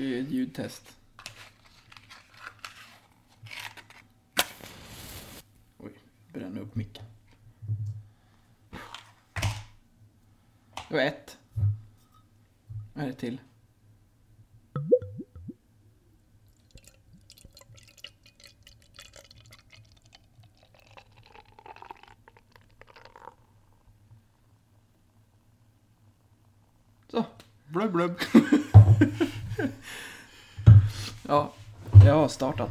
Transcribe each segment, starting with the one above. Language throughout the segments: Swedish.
Ska göra ett ljudtest? Oj, bränna upp micken. Det var ett. Vad är det till? Så. Blubb, blubb. Ja, jag har startat.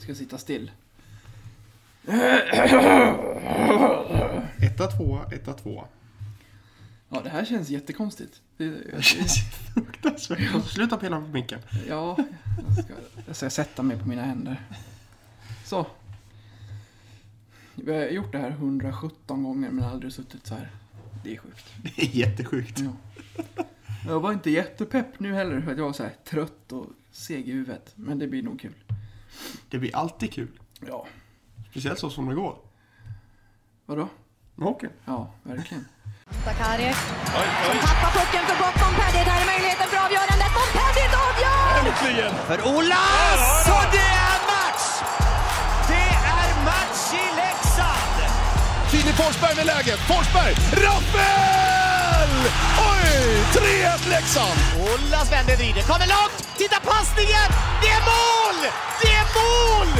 Ska sitta still. Etta, tvåa, etta, tvåa. Ja, det här känns jättekonstigt. Det, Det känns fruktansvärt. Sluta pilla på micken. ja, jag ska, jag ska sätta mig på mina händer. Så. Vi har gjort det här 117 gånger men aldrig suttit så här. Det är sjukt. Det är jättesjukt. Ja. Jag var inte jättepepp nu heller för att jag var så här trött och seg i huvudet. Men det blir nog kul. Det blir alltid kul. Ja. Speciellt så som det går. Vadå? Med hockeyn. Ja, verkligen. Sakaric som tappar pucken för gott. Montpellier, där är möjligheten för avgörandet. Montpellier avgör! Äntligen! För Olas! Och det är match! Det är match i Leksand! Filip Forsberg med läget. Forsberg! Rappel! Oj! 3-1 Leksand! Olas vänder, vrider, kommer långt! Titta passningen! Det är mål! Det är mål!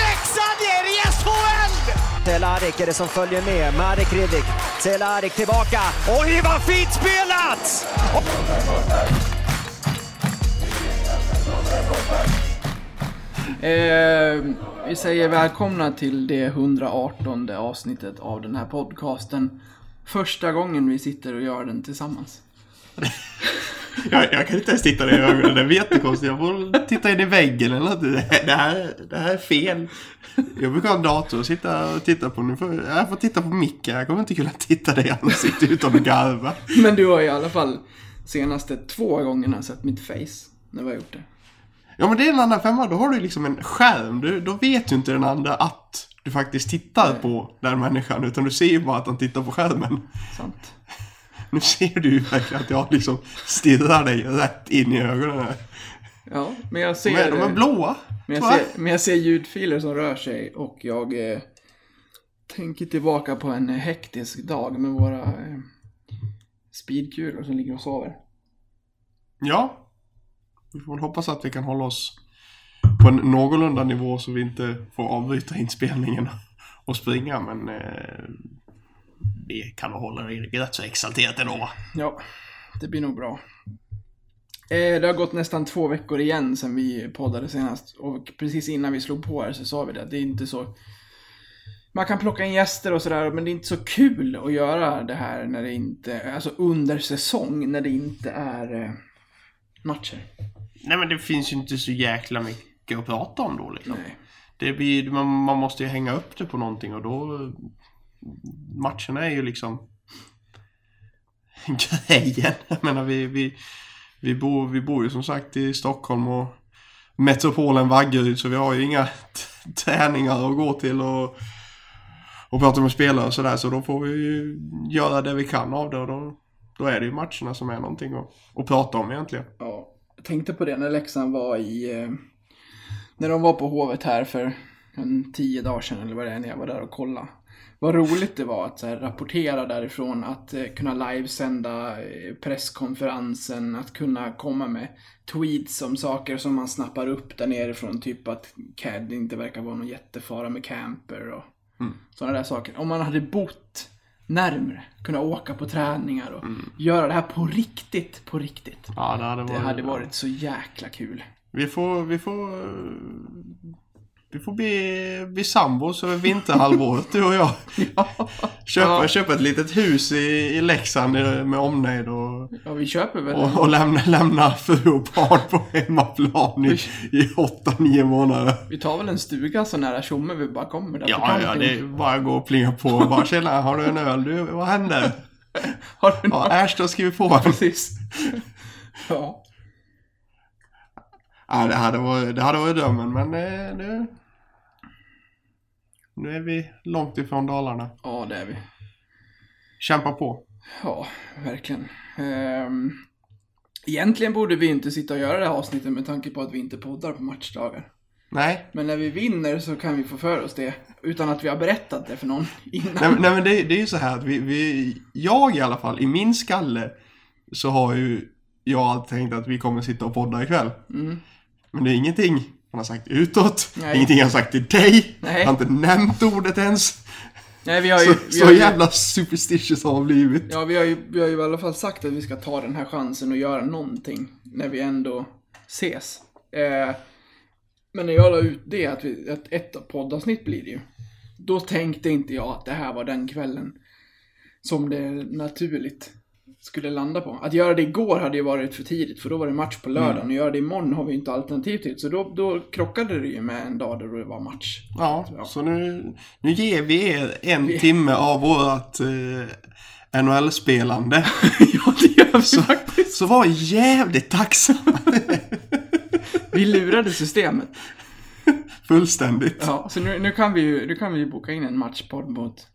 Leksand är i SHL! Cehlárik är det som följer med. Marek Hrivik. Cehlárik tillbaka. Oj, vad fint spelat! Eh, vi säger välkomna till det 118 avsnittet av den här podcasten. Första gången vi sitter och gör den tillsammans. Jag, jag kan inte ens titta dig i ögonen. Det är jättekonstigt. Jag får titta in i väggen eller något. Det här, det här är fel. Jag brukar ha en dator och sitta och titta på. Nu får, jag får titta på micken. Jag kommer inte kunna titta dig i ansiktet utan att garva. Men du har i alla fall senaste två gångerna sett mitt face när vi har gjort det. Ja men det är en annan femma. Då har du liksom en skärm. Du, då vet ju inte den andra att du faktiskt tittar på den människan. Utan du ser ju bara att han tittar på skärmen. Sant. Nu ser du ju verkligen att jag liksom stirrar dig rätt in i ögonen. här. Ja, men jag ser... är, de är blåa. Men jag, ser, men jag ser ljudfiler som rör sig och jag eh, tänker tillbaka på en hektisk dag med våra eh, speedkulor som ligger och sover. Ja. Vi får väl hoppas att vi kan hålla oss på en någorlunda nivå så vi inte får avbryta inspelningen och springa. Men eh, vi kan nog hålla det rätt så exalterat ändå. Ja, det blir nog bra. Eh, det har gått nästan två veckor igen sedan vi poddade senast. Och precis innan vi slog på här så sa vi det. Det är inte så... Man kan plocka in gäster och sådär, men det är inte så kul att göra det här när det inte... Alltså under säsong, när det inte är eh, matcher. Nej men det finns ju inte så jäkla mycket att prata om då liksom. Nej. Det blir, man, man måste ju hänga upp det på någonting och då... Matcherna är ju liksom... grejen. Jag menar vi, vi, vi, bor, vi bor ju som sagt i Stockholm och metropolen Vaggeryd så vi har ju inga träningar att gå till och, och prata med spelare och sådär så då får vi ju göra det vi kan av det och då, då är det ju matcherna som är någonting att, att prata om egentligen. Ja, jag tänkte på det när Leksand var i... Eh, när de var på Hovet här för en tio dagar sedan eller vad det är när jag var där och kollade. Vad roligt det var att här, rapportera därifrån, att eh, kunna livesända eh, presskonferensen, att kunna komma med tweets om saker som man snappar upp där nerifrån. Typ att CAD inte verkar vara någon jättefara med camper och sådana där saker. Om man hade bott närmre, kunna åka på träningar och göra det här på riktigt, på riktigt. Ja, det hade Det varit, hade varit så jäkla kul. Vi får, vi får, vi får bli, bli sambos över vinterhalvåret du och jag. Köpa, Ja. köpa ett litet hus i, i Leksand med omnejd och, Ja, vi köper väl och, och lämna, lämna fru och barn på hemmaplan i, i åtta, nio månader. Vi tar väl en stuga så nära Tjomme vi bara kommer där Ja, ja, det är bara gå och plinga på och bara tjena, har du en öl? Du, vad händer? Har du Ja, något? Äsch, då skriver på. Precis. Ja. Ja, det hade varit, det hade varit drömmen, men eh, nu... Nu är vi långt ifrån Dalarna. ja, det är vi. Kämpa på. Ja, verkligen. Ehm, Egentligen borde vi inte sitta och göra det här avsnittet med tanke på att vi inte poddar på matchdagar. Nej. Men när vi vinner så kan vi få för oss det utan att vi har berättat det för någon innan. Nej, nej men det, det är ju så här att vi, vi, jag i alla fall, i min skalle så har ju jag alltid tänkt att vi kommer sitta och podda ikväll. Men det är ingenting han har sagt utåt, Nej. ingenting han har sagt till dig, Nej. han har inte nämnt ordet ens. Nej, vi har ju... Så, vi så har ju- jävla superstitious har han blivit. Ja, vi har, ju, vi har ju i alla fall sagt att vi ska ta den här chansen och göra någonting när vi ändå ses. Eh, men när jag la ut det, att, vi, att ett poddavsnitt blir det ju. Då tänkte inte jag att det här var den kvällen som det naturligt skulle landa på. Att göra det igår hade ju varit för tidigt, för då var det match på lördagen. Och göra det imorgon har vi inte alternativ till. Så då, då krockade det ju med en dag då det var match. Ja, så nu, nu ger vi er en timme av vårt eh, NHL-spelande. ja, det gör vi faktiskt. Så var jävligt tacksamma. Vi lurade systemet. Fullständigt. Ja, så nu, nu kan vi ju nu kan vi ju boka in en matchpodd mot...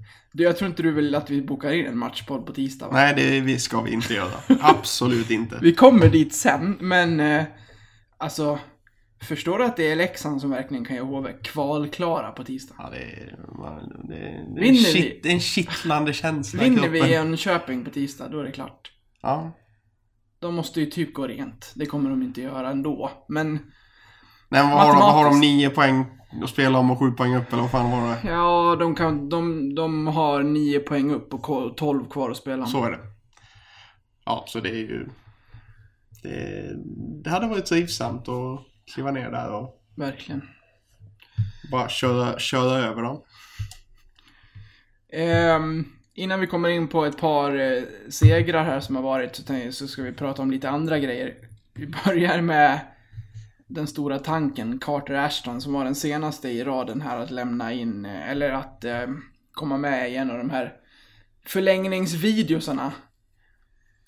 Jag tror inte du vill att vi bokar in en matchpodd på tisdag va? Nej, det vi ska vi inte göra. Absolut inte. Vi kommer dit sen, men eh, alltså... Förstår du att det är Leksand som verkligen kan göra HV kvalklara på tisdag? Ja, det är, det är, det är, en, shit, är en kittlande känsla i Vinner vi kroppen. Jönköping på tisdag, då är det klart. Ja. De måste ju typ gå rent. Det kommer de inte göra ändå. Men Nej, vad har, de, har de nio poäng att spela om och sju poäng upp eller vad fan var det? ja, de, kan, de, de har nio poäng upp och 12 kvar att spela. Så är det. Ja, så det är ju... Det, det hade varit trivsamt att kliva ner där och Verkligen. bara köra, köra över dem. Ehm, innan vi kommer in på ett par eh, segrar här som har varit så, tänkte, så ska vi prata om lite andra grejer. Vi börjar med den stora tanken, Carter Ashton, som var den senaste i raden här att lämna in, eh, eller att eh, komma med i en av de här förlängningsvideosarna.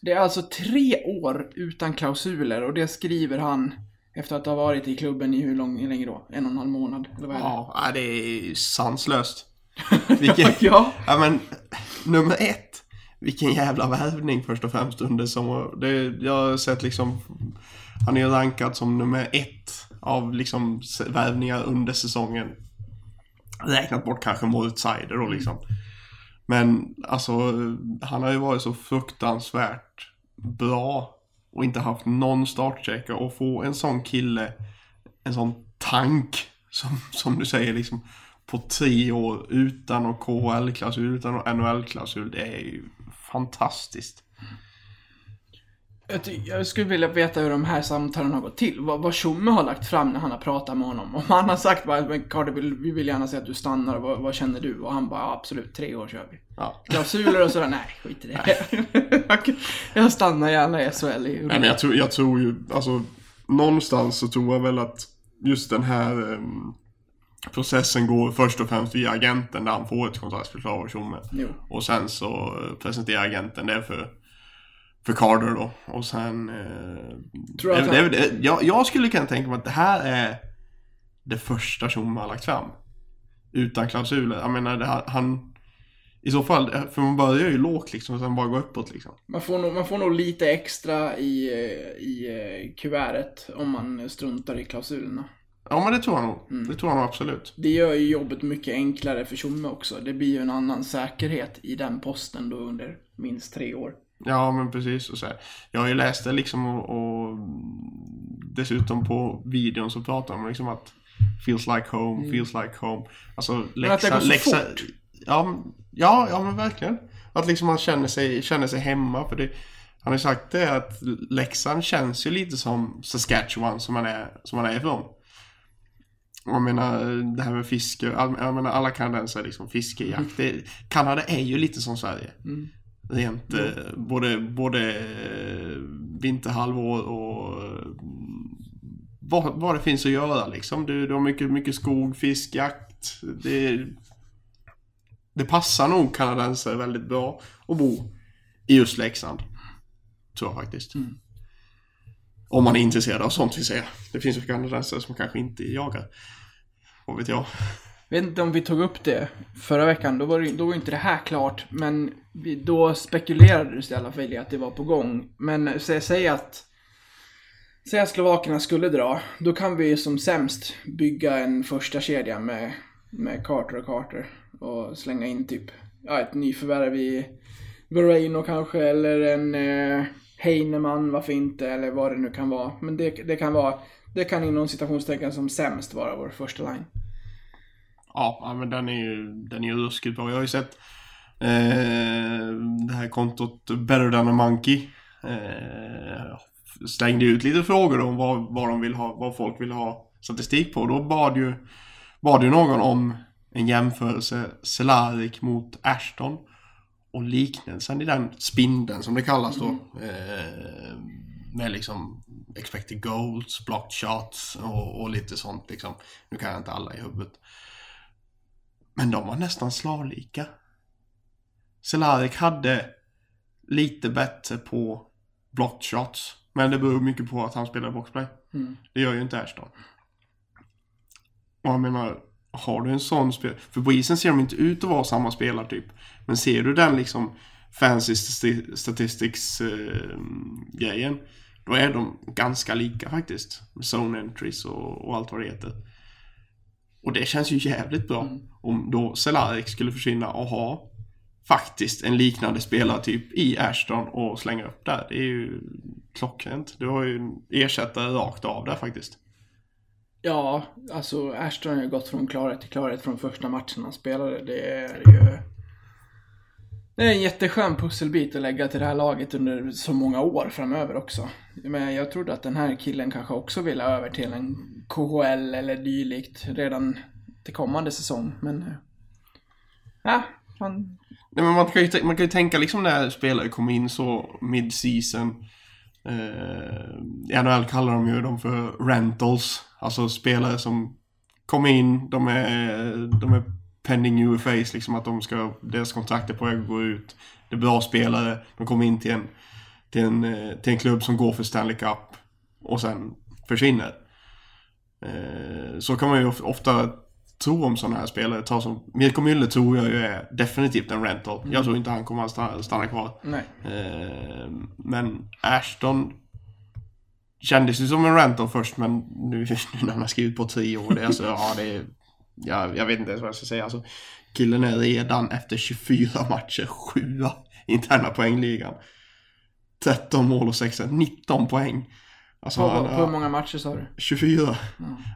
Det är alltså tre år utan klausuler och det skriver han efter att ha varit i klubben i hur lång, hur länge då? En och en halv månad? Eller vad är det? Ja, det är sanslöst. Vilken, Ja. ja, men nummer ett. Vilken jävla värvning först och främst under som det, Jag har sett liksom Han är rankad som nummer ett av liksom värvningar under säsongen. Räknat bort kanske Moritz-Seider då liksom. Men alltså han har ju varit så fruktansvärt bra och inte haft någon startchecker och få en sån kille, en sån tank som, som du säger liksom på tre år utan någon KHL-klausul, utan någon NHL-klausul. Det är ju fantastiskt. Jag, jag skulle vilja veta hur de här samtalen har gått till. Vad, vad Tjomme har lagt fram när han har pratat med honom. Om han har sagt bara, men Carter, vill, vi vill gärna se att du stannar, vad, vad känner du? Och han bara, ja, absolut, tre år kör vi. Ja. Klausuler och sådär, nej, skit i det. jag stannar gärna i SHL i Nej, men jag tror, jag tror ju, alltså någonstans så tror jag väl att just den här em, processen går först och främst via agenten där han får ett kontraktsförslag av Tjomme. Jo. Och sen så eh, presenterar agenten det för, för Carter då. Och sen... Eh, Tror att det, det, jag, jag skulle kunna tänka mig att det här är det första Tjomme har lagt fram. Utan klausuler. Jag menar, det, han- han... I så fall, för man börjar ju lågt liksom och sen bara går uppåt liksom. Man får, nog, man får nog lite extra i, eh, i eh, kuvertet om man struntar i klausulerna. Ja men det tror jag nog. Mm. Det tror jag nog absolut. Det gör ju jobbet mycket enklare för Tjomme också. Det blir ju en annan säkerhet i den posten då under minst tre år. Ja men precis. Och så här. Jag har ju läst det liksom och, och dessutom på videon så pratar de liksom att feels like home, feels like home. Alltså Mm. Men att det går läxa, så läxa, fort. ja, ja, ja men verkligen. Att liksom man känner sig, känner sig hemma. För det, han har ju sagt det att Leksand känns ju lite som Saskatchewan som man är, som man är ifrån. Jag menar det här med fiske, jag menar alla kanadensare liksom fiskejakt. Det, Kanada är ju lite som Sverige. Rent eh, både, både eh, vinterhalvår och eh, vad, vad det finns att göra liksom. Du, du har mycket, mycket skog, fisk, jakt. Det, det passar nog kanadensare väldigt bra att bo i just Leksand. Tror jag faktiskt. Om man är intresserad av sånt vill säga. Det finns ju kanadensare som kanske inte jagar. Vad vet jag vet inte om vi tog upp det förra veckan, då var, det, då var inte det här klart. Men vi, då spekulerade det i alla fall i att det var på gång. Men säg, säg att Säg att slovakerna skulle dra. Då kan vi som sämst bygga en första kedja med, med Carter och Carter. Och slänga in typ ja, ett nyförvärv i Vereno kanske, eller en eh, Heinemann, varför inte, eller vad det nu kan vara. Men det, det kan vara, det kan inom citationstecken som sämst vara vår första line. Ja, men den är ju, den är ju ruskigt bra. Jag har ju sett eh, det här kontot Better than a Monkey. Eh, slängde ut lite frågor om vad, vad de vill ha, vad folk vill ha statistik på. Då bad ju, bad ju någon om en jämförelse Cehlárik mot Ashton. Och liknelsen i den spindeln som det kallas då. Eh, med liksom expected goals, blocked shots och, och lite sånt liksom. Nu kan jag inte alla i huvudet. Men de var nästan slavlika. Cehlárik hade lite bättre på blocked shots. Men det beror mycket på att han spelar boxplay. Mm. Det gör ju inte Ashton. Och jag menar, har du en sån spel... För på isen ser de inte ut att vara samma spelartyp. Men ser du den liksom fancy sti- statistics eh. Då är de ganska lika faktiskt. Med zone entries och, och allt vad det heter. Och det känns ju jävligt bra. Om då Cehlárik skulle försvinna och ha faktiskt en liknande spelartyp i Ashton och slänga upp där. Det är ju klockrent. Du har ju en ersättare rakt av där faktiskt. Ja, alltså Ashton har ju gått från klarhet till klarhet från första matchen han spelade. Det är ju... Det är en jätteskön pusselbit att lägga till det här laget under så många år framöver också. Men jag trodde att den här killen kanske också ville över till en KHL eller dylikt redan till kommande säsong, men... Eh, ja, han... Nej, men man, kan ju, man kan ju tänka liksom när spelare kommer in så mid-season. Eh, I NHL kallar de ju dem för rentals. Alltså spelare som kommer in, de är, de är pending UFAs, liksom att de ska, deras kontrakt är på väg att gå ut. Det är bra spelare, de kommer in till en, till en, eh, till en klubb som går för Stanley Cup och sen försvinner. Eh, så kan man ju of- ofta tro om sådana här spelare. Ta som, Mirko Müller tror jag ju är definitivt en rental. Jag tror inte han kommer att stanna, stanna kvar. Nej. Eh, men Ashton kändes ju som en rental först men nu, nu när han har skrivit på tre år, det är alltså, ja det är, jag, jag vet inte ens vad jag ska säga. Alltså, killen är redan efter 24 matcher sjua i interna poängligan. 13 mål och 6 19 poäng. Alltså, På, på hur många matcher sa du? 24.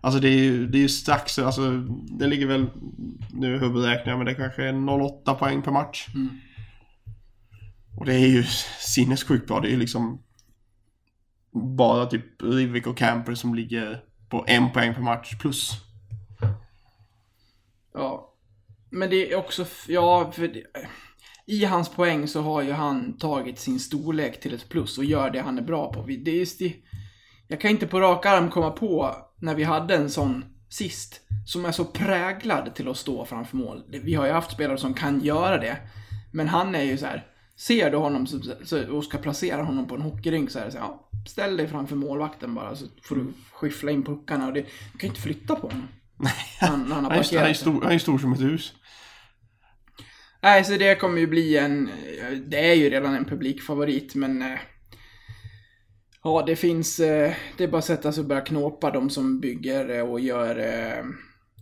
Alltså det är ju, det är ju strax, alltså det ligger väl, nu huvudräknar jag, men det kanske är 08 poäng per match. Och det är ju sinnessjukt bra. Det är ju liksom bara typ Rivik och Camper som ligger på en poäng per match plus. Ja. Men det är också, ja, för det, i hans poäng så har ju han tagit sin storlek till ett plus och gör det han är bra på. Det är just det, jag kan inte på rak arm komma på när vi hade en sån sist som är så präglad till att stå framför mål. Vi har ju haft spelare som kan göra det. Men han är ju så här. Ser du honom så, så, och ska placera honom på en hockeyrink så är det så här, ja, ställ dig framför målvakten bara så får du skyffla in puckarna och det, du kan ju inte flytta på honom. Han, han har Han är, han är, stor, han är stor som ett hus. Nej, så det kommer ju bli en... Det är ju redan en publikfavorit, men... eh, Ja, det finns... eh, Det är bara att sätta sig och börja knåpa de som bygger eh, och gör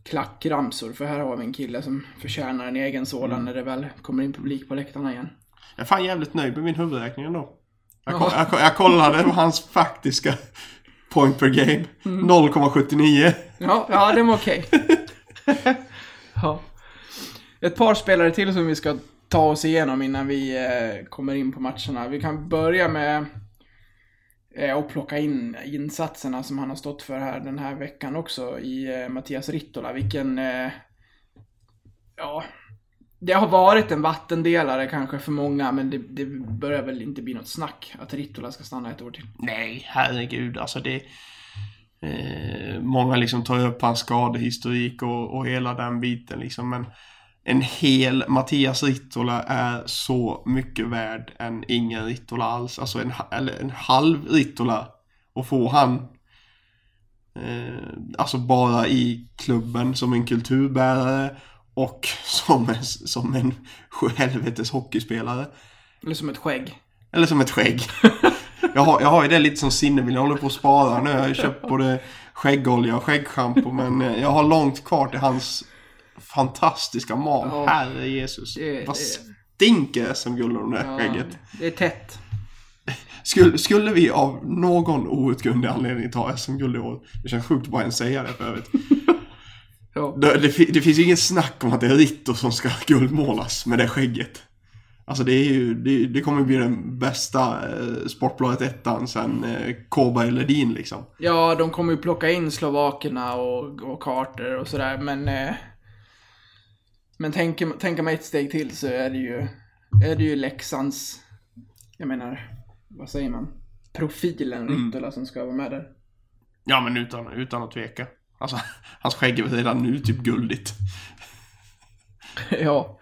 klackramsor. För här har vi en kille som förtjänar en egen sådan när det väl kommer in publik på läktarna igen. Jag är fan jävligt nöjd med min huvudräkning ändå. Jag, jag, ko- jag kollade på hans faktiska point per game. 0,79. Ja, ja det var okej. ja. Ett par spelare till som vi ska ta oss igenom innan vi eh, kommer in på matcherna. Vi kan börja med eh, att plocka in insatserna som han har stått för här den här veckan också i eh, Mattias Rittola. Vilken... Eh, ja... Det har varit en vattendelare kanske för många, men det, det börjar väl inte bli något snack att Rittola ska stanna ett år till. Nej, herregud. Alltså det... Eh, många liksom tar upp hans skadehistorik och, och hela den biten liksom. Men en hel Mattias Rittola är så mycket värd än ingen Rittola alls. Alltså en, eller en halv Rittola. Och få han eh, alltså bara i klubben som en kulturbärare och som en, som en helvetes hockeyspelare. Eller som ett skägg. Eller som ett skägg. jag, har, jag har ju det lite som sinnebild. Jag håller på att spara nu. Jag har ju köpt både skäggolja och skäggschampo. Men eh, jag har långt kvar till hans fantastiska mal. Ja. Herre Jesus. Det- Vad det- stinker SM-guld om det här Ja, skägget. det är tätt. Skulle, skulle vi av någon outgrundlig anledning ta SM-guld i år? Det känns sjukt bara att säga det för övrigt. Ja. Det, det, det finns ju inget snack om att det är Ritto som ska guldmålas med det skägget. Alltså det är ju, det, det kommer bli den bästa eh, Sportbladet ettan sen eh, Kåberg Ledin liksom. Ja, de kommer ju plocka in slovakerna och, och Carter och sådär, men... Eh, men tänker, tänker man ett steg till så är det ju... Är det ju Leksands... Jag menar, vad säger man? Profilen Rittola som ska vara med där. Ja men utan, utan att tveka. Alltså hans skägg är redan nu typ guldigt. ja.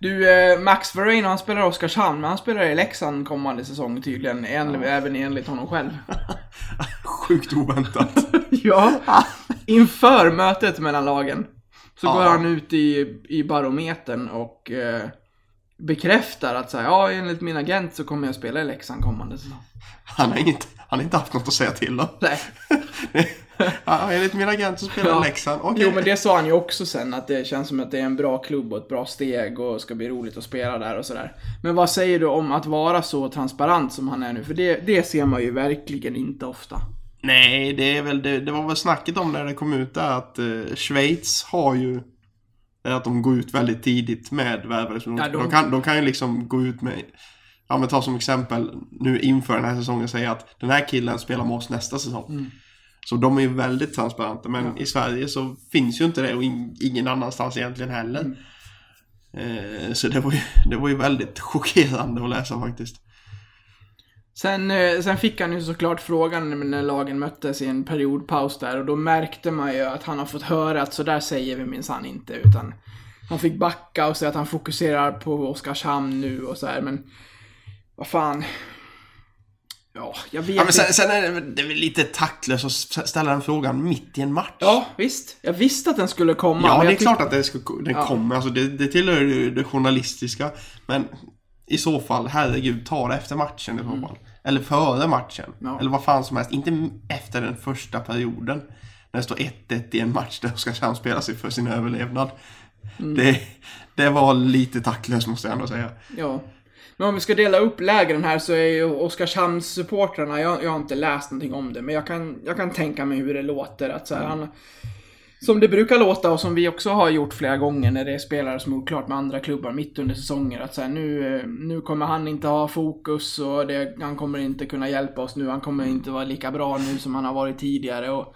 Du, eh, Max Vereen, han spelar Oskarshamn, men han spelar i Leksand kommande säsong tydligen, en, även enligt honom själv. Sjukt oväntat. ja, inför mötet mellan lagen. Så Ja. går han ut i, i barometern och eh, bekräftar att så här, ja, enligt min agent så kommer jag spela i Leksand kommande säsong. Han har, inget, han har inte haft något att säga till om. Nej. ja, enligt min agent så spelar Ja. Leksand. Okej. Jo, men det sa han ju också sen, att det känns som att det är en bra klubb och ett bra steg och ska bli roligt att spela där och sådär. Men vad säger du om att vara så transparent som han är nu? För det, det ser man ju verkligen inte ofta. Nej, det är väl det, det var väl snacket om när det kom ut där att eh, Schweiz har ju att de går ut väldigt tidigt med värvare. Ja, de- de, kan, de kan ju liksom gå ut med, ja men ta som exempel nu inför den här säsongen säga att den här killen spelar med oss nästa säsong. Mm. Så de är ju väldigt transparenta. Men i Sverige så finns ju inte det och in, ingen annanstans egentligen heller. Mm. Eh, så det var, ju, det var ju väldigt chockerande att läsa faktiskt. Sen, eh, sen fick han ju såklart frågan när lagen möttes i en periodpaus där och då märkte man ju att han har fått höra att så där säger vi minsann inte utan han fick backa och säga att han fokuserar på Oskarshamn nu och så här men vad fan. Ja, jag vet Ja, men sen, inte. sen är det, det är väl lite taktlöst att ställa den frågan mitt i en match. Ja, visst. Jag visste att den skulle komma. Ja, det är klart att det ska, den Ja. kommer. Alltså det, det tillhör ju det journalistiska. Men i så fall, herregud, ta det efter matchen i så fall. Eller före matchen. Mm. Ja. Eller vad fan som helst. Inte efter den första perioden. När det står 1-1 i en match där Oskarshamn spelar sig för sin överlevnad. Mm. Det, det var lite taktlöst måste jag ändå säga. Ja. Men om vi ska dela upp lägren här så är ju Oskarshamns-supportrarna, jag, jag har inte läst någonting om det, men jag kan, jag kan tänka mig hur det låter. Att så här, han, som det brukar låta och som vi också har gjort flera gånger när det är spelare som är oklart med andra klubbar mitt under säsonger. Att så här, nu, eh, nu kommer han inte ha fokus och det, han kommer inte kunna hjälpa oss nu. Han kommer inte vara lika bra nu som han har varit tidigare. Och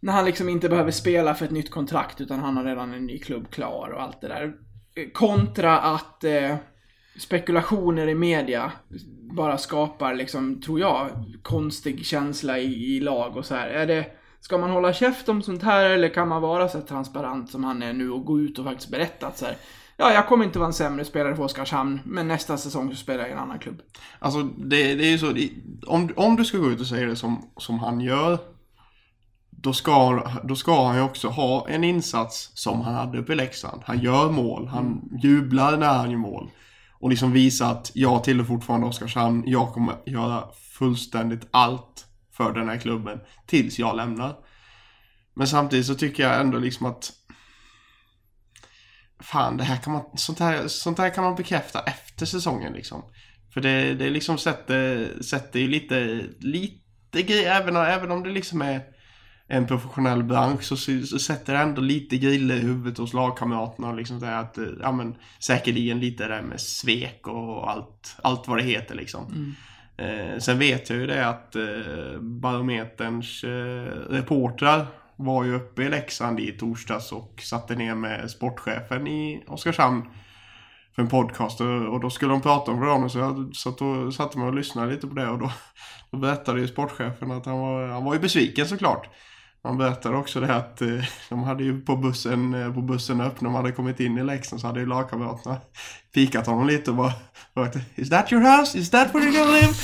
när han liksom inte behöver spela för ett nytt kontrakt utan han har redan en ny klubb klar och allt det där. Kontra att eh, spekulationer i media bara skapar liksom, tror jag, konstig känsla i, i lag och så här. Är det, ska man hålla käft om sånt här eller kan man vara så transparent som han är nu och gå ut och faktiskt berätta att så här, ja, jag kommer inte vara en sämre spelare för Oskarshamn, men nästa säsong så spelar jag i en annan klubb. Alltså det, det är ju så, det, om, om du ska gå ut och säga det som, som han gör. Då ska, då ska han ju också ha en insats som han hade uppe i Leksand. Han gör mål, han jublar när han gör mål. Och liksom visa att jag tillhör fortfarande Oskarshamn, jag kommer göra fullständigt allt för den här klubben tills jag lämnar. Men samtidigt så tycker jag ändå liksom att Fan, det här kan man, sånt, här, sånt här kan man bekräfta efter säsongen liksom. För det, det liksom sätter, sätter ju lite, lite grejer, även, även om det liksom är en professionell bransch så, så sätter det ändå lite griller i huvudet hos lagkamraterna och liksom här att, eh, ja men säkerligen lite det där med svek och allt, allt vad det heter liksom. Eh, sen vet jag ju det att eh, Barometerns eh, reportrar var ju uppe i Leksand i torsdags och satte ner med sportchefen i Oskarshamn för en podcast och, då skulle de prata om Verona så jag satt och, satte mig och lyssnade lite på det och då, då berättade ju sportchefen att han var, han var ju besviken såklart. Han berättade också det att eh, de hade ju på bussen, eh, på bussen upp när de hade kommit in i Leksand så hade ju lagkamraterna pikat honom lite och bara Is that your house? Is that where you're gonna live?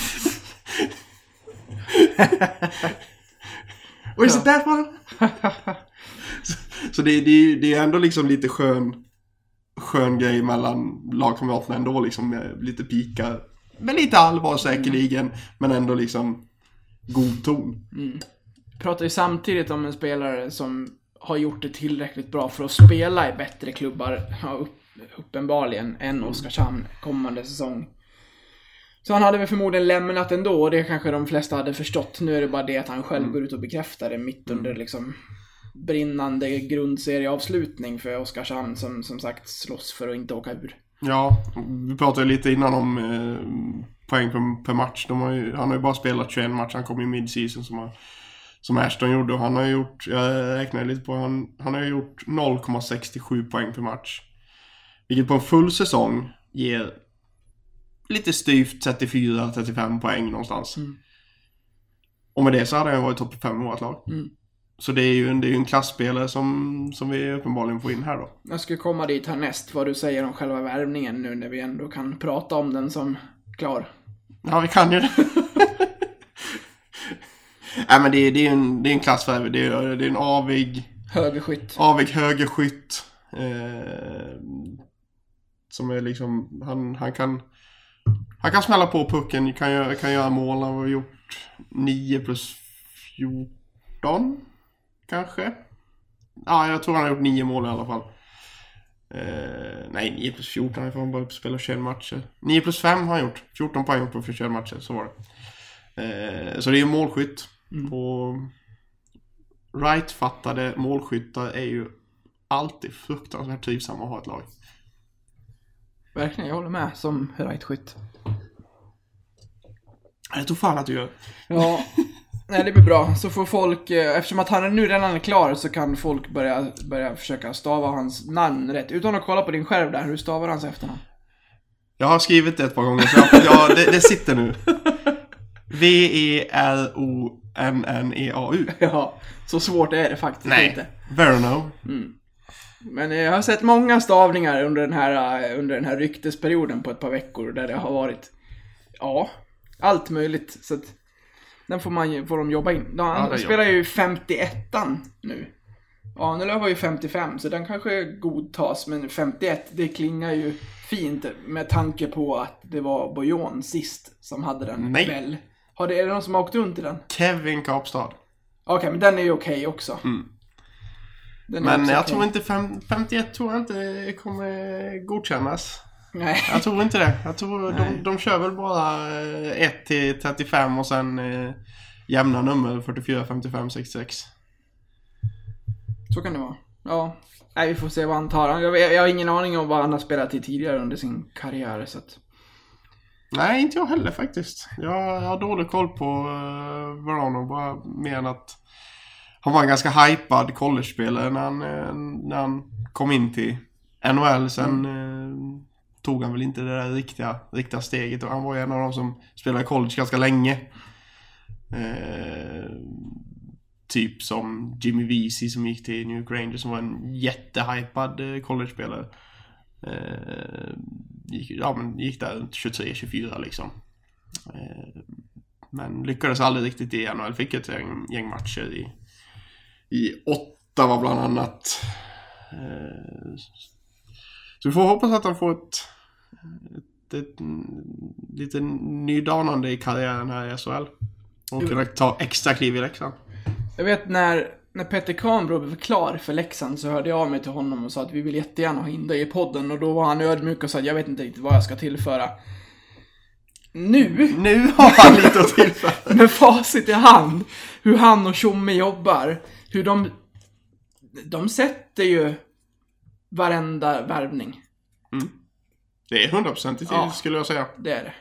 Or is it that one? så så det, det, det är ändå liksom lite skön skön grej mellan lagkamraterna ändå liksom lite pikar med lite allvar säkerligen, men ändå liksom god ton. Pratar ju samtidigt om en spelare som har gjort det tillräckligt bra för att spela i bättre klubbar, uppenbarligen, än Oskarshamn kommande säsong. Så han hade väl förmodligen lämnat ändå, och det kanske de flesta hade förstått. Nu är det bara det att han själv går ut och bekräftar det mitt under liksom brinnande grundserieavslutning för Oskarshamn som som sagt slåss för att inte åka ur. Ja, vi pratade lite innan om eh, poäng per, match. Ju, han har ju bara spelat 21 matcher, han kom i mid-season som, har- som Ashton gjorde. Och han har gjort, jag räknade lite på, han, han har gjort 0,67 poäng per match. Vilket på en full säsong ger lite styvt 34-35 poäng någonstans. Och med det så hade han varit topp 5 i vårt lag. Mm. Så det är ju en, det är en klassspelare som, som vi uppenbarligen får in här då. Jag ska komma dit härnäst, vad du säger om själva värvningen nu när vi ändå kan prata om den som klar. Ja, vi kan ju det. Nej, men det är, det är en, det är en klassvärve. Det är, det är en avig, Högerskytt. avig högerskytt. Eh, som är liksom, han, han kan... Han kan smälla på pucken, kan göra, kan göra mål. Han har gjort 9 plus 14, kanske. Ja, jag tror han har gjort 9 mål i alla fall. Eh, nej, 9 plus 14, han får bara spela 21 matcher. 9 plus 5 har han gjort. 14 poäng på 21 matcher, så var det. Eh, så det är en målskytt. På right-fattade målskyttar är ju alltid fruktansvärt trivsamma att ha ett lag. Verkligen, jag håller med som rightskytt. Jag tror fan att du gör. Ja, nej det blir bra. Så får folk, eh, eftersom att han är nu redan är klar så kan folk börja, börja försöka stava hans namn rätt. Utan att kolla på din skärm där, hur stavar hans efternamn? Jag har skrivit det ett par gånger, så jag, ja, det, det sitter nu. V-E-R-O-N-N-E-A-U. Ja, så svårt är det faktiskt Nej, inte. Verno. Men eh, jag har sett många stavningar under den, här, eh, under den här ryktesperioden på ett par veckor där det har varit, ja, allt möjligt. Så att den får, man, får de jobba in. De, Ja, spelar ju 51an nu. Ahnelöv var ju 55, så den kanske godtas. Men 51, det klingar ju fint med tanke på att det var Bojon sist som hade den. Nej. Väl? Har det, är det någon som har åkt runt i den? Kevin Kapstad. Okej, men den är ju okej också. Den är Men också jag okej. tror inte, fem, 51 tror jag inte kommer godkännas. Nej. Jag tror inte det. Jag tror de, de kör väl bara eh, 1 till 35 och sen eh, jämna nummer 44, 55, 66. Så kan det vara. Ja. Nej, vi får se vad han tar. Jag, vet- jag har ingen aning om vad han har spelat i tidigare under sin karriär, så att... Nej, inte jag heller faktiskt. Jag, jag har dålig koll på uh, Verano. Bara mer än att han var en ganska hypad college-spelare när han, eh, när han kom in till NHL. Sen eh, tog han väl inte det där riktiga, riktiga steget. Och han var ju en av de som spelade college ganska länge. Eh, typ som Jimmy Vesey som gick till New York Rangers som var en jättehypad eh, college-spelare. Eh, gick, ja, men gick där runt 23-24 liksom. Eh, men lyckades aldrig riktigt i NHL. Fick ett gäng, gäng matcher i, i Ottawa bland annat. Eh, så vi får hoppas att han får ett, ett, ett lite nydanande i karriären här i SHL. Och kunna ta extra kliv i Leksand. Jag vet när, när Peter Kahnbro blev klar för Leksand så hörde jag av mig till honom och sa att vi vill jättegärna ha in dig i podden och då var han ödmjuk och sa att jag vet inte riktigt vad jag ska tillföra. Nu, Nu har han lite att tillföra. med facit i hand, hur han och Tjomme jobbar, hur de... De sätter ju varenda värvning. Det är 100% i Ja. skulle jag säga. Det är det.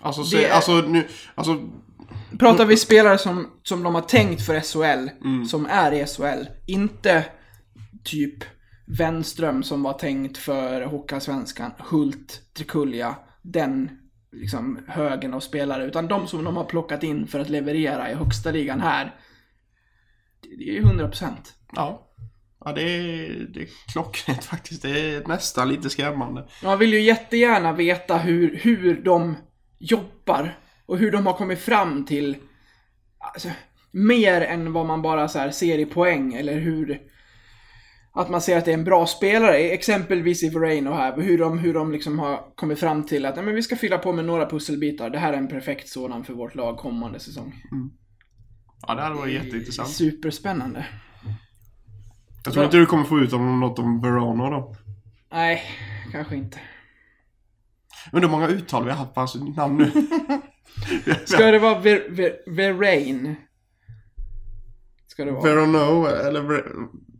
Alltså, Det se, är- alltså nu, alltså Pratar vi spelare som, som de har tänkt för SHL, som är i SHL. Inte typ Wenström som var tänkt för Hockeyallsvenskan, Hult, Trikulja, den liksom högen av spelare. Utan de som de har plockat in för att leverera i högsta ligan här. Det det är ju 100%. Ja. Ja, det är, det är klockrent faktiskt. Det är nästan lite skrämmande. Man vill ju jättegärna veta hur, hur de jobbar och hur de har kommit fram till alltså, mer än vad man bara så här ser i poäng eller hur att man ser att det är en bra spelare, exempelvis i Verano här, hur de, hur de liksom har kommit fram till att nej, men vi ska fylla på med några pusselbitar. Det här är en perfekt sådan för vårt lag kommande säsong. Ja, det hade varit jätteintressant. Superspännande. Jag tror inte du kommer få ut om något om Verona då. Nej, kanske inte. Undrar hur många uttal vi har haft på hans namn nu. Ska det vara Ver, Ver, Verain? Ska det vara? Verono, eller Ver...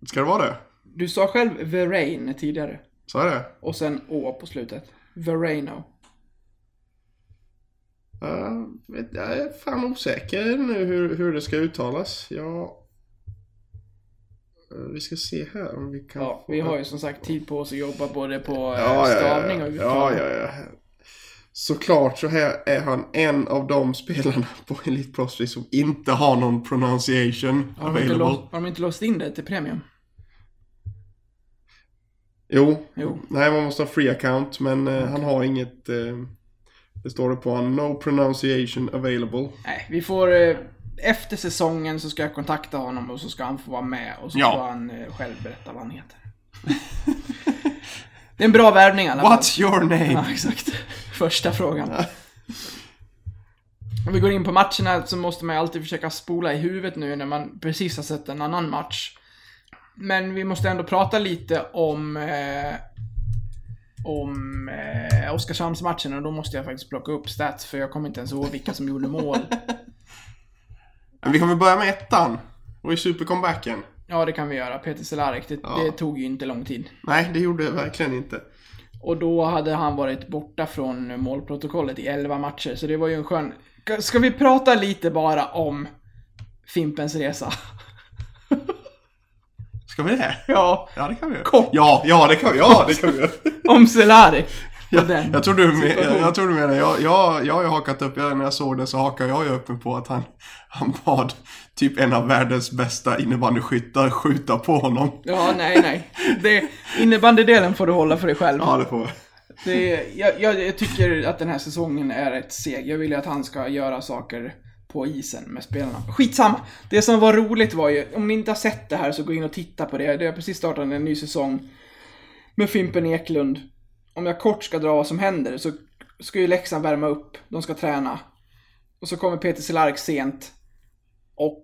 Ska det vara det? Du sa själv Verain tidigare. Så är det? Och sen Å på slutet. Verano. Uh, jag är fan osäker nu hur, hur det ska uttalas. Jag... Vi ska se här om vi kan Ja, få... vi har ju som sagt tid på oss att jobba både på Ja, stavning och uttal. ja, ja, ja. Såklart så här är han en av de spelarna på Elite Prospect som inte har någon pronunciation Har de, inte låst, har de inte låst in det till premium? Jo. Jo. Nej, man måste ha free account, men eh, han har inget... Eh, det står det på han. No pronunciation available. Nej, vi får... eh, Efter säsongen så ska jag kontakta honom och så ska han få vara med och så Ja. får han själv berätta vad han heter. det är en bra värvning i alla fall. What's your name? Ja, exakt. Första frågan. Om vi går in på matcherna så måste man ju alltid försöka spola i huvudet nu när man precis har sett en annan match. Men vi måste ändå prata lite om eh, om eh, Oskarshamnsmatchen och då måste jag faktiskt plocka upp stats för jag kommer inte ens ihåg vilka som gjorde mål. Men vi kommer börja med ettan. Var ju supercomebacken. Ja, det kan vi göra. Peter Cehlarik, det, Ja. det tog ju inte lång tid. Nej, det gjorde det verkligen inte. Och då hade han varit borta från målprotokollet i 11 matcher, så det var ju en skön... Ska vi prata lite bara om Fimpens resa? Ska vi det? Ja, Ja, det kan vi göra. Kort. Ja, ja, det kan vi, ja, det kan vi göra. om Cehlarik. Den Jag tror du, jag tror du menar, jag, jag, jag har ju hakat upp, jag, när jag såg det så hakade jag ju upp mig på att han, han bad typ en av världens bästa innebandyskyttar skjuta på honom. Ja, nej, nej. Det, innebandydelen får du hålla för dig själv. Ja, det får vi. Det, jag, jag, jag tycker att den här säsongen är ett seg. Jag vill ju att han ska göra saker på isen med spelarna. Skitsamma! Det som var roligt var ju, om ni inte har sett det här så gå in och titta på det. Det har precis startat en ny säsong med Fimpen Eklund. Om jag kort ska dra vad som händer så ska ju Leksand värma upp, de ska träna. Och så kommer Peter Cehlarik sent. Och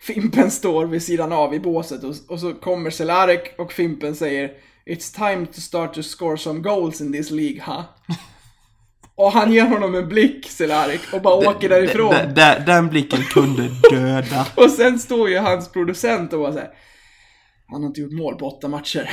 Fimpen står vid sidan av i båset och, och så kommer Cehlarik och Fimpen säger It's time to start to score some goals in this League, ha? Och han ger honom en blick, Cehlarik, och bara åker därifrån. D- d- den blicken kunde döda. Och sen står ju hans producent och bara såhär Han har inte gjort mål på åtta matcher.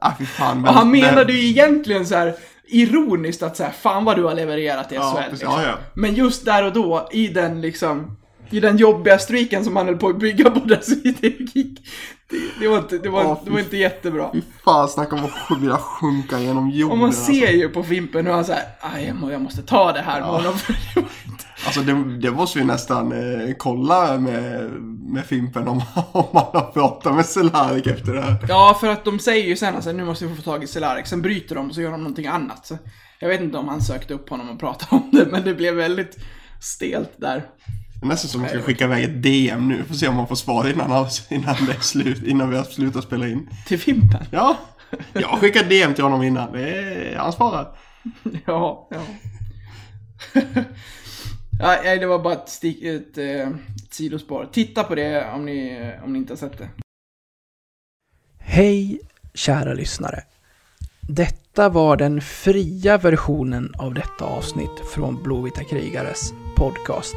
Ah, fan. Och han men- menade ju egentligen så här ironiskt att säga fan vad du har levererat i SHL. Ja, precis. Ja, ja. Men just där och då, i den liksom, i den jobbiga streaken som han höll på att bygga på där, så det gick, det, det var inte, det var, Ja, det var inte jättebra. Fy fan, snacka om att vilja sjunka genom jorden. Och man alltså. ser ju på Fimpen hur han säger aj jag må- jag måste ta det här. Ja. Alltså det, det måste vi nästan eh, kolla med, med Fimpen om, om man har pratat med Cehlarik efter det här. Ja, för att de säger ju sen att nu måste vi få tag i Cehlarik, sen bryter de och så gör de någonting annat. Så jag vet inte om han sökte upp honom och pratade om det, men det blev väldigt stelt där. Det är nästan som att man ska skicka iväg ett DM nu. Får se om man får svar innan, innan, det är slut, innan vi har slutat spela in. Till Fimpen? Ja, jag har skickat DM till honom innan. Det är, han svarar. Ja, ja. ja, nej, det var bara ett, stick, ett, eh, ett sidospår. Titta på det om ni, om ni inte har sett det. Hej, kära lyssnare. Detta var den fria versionen av detta avsnitt från Blåvita krigares podcast.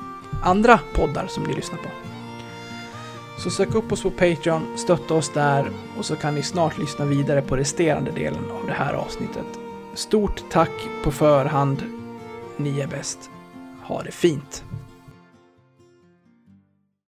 andra poddar som ni lyssnar på. Så sök upp oss på Patreon, stötta oss där och så kan ni snart lyssna vidare på resterande delen av det här avsnittet. Stort tack på förhand. Ni är bäst. Ha det fint!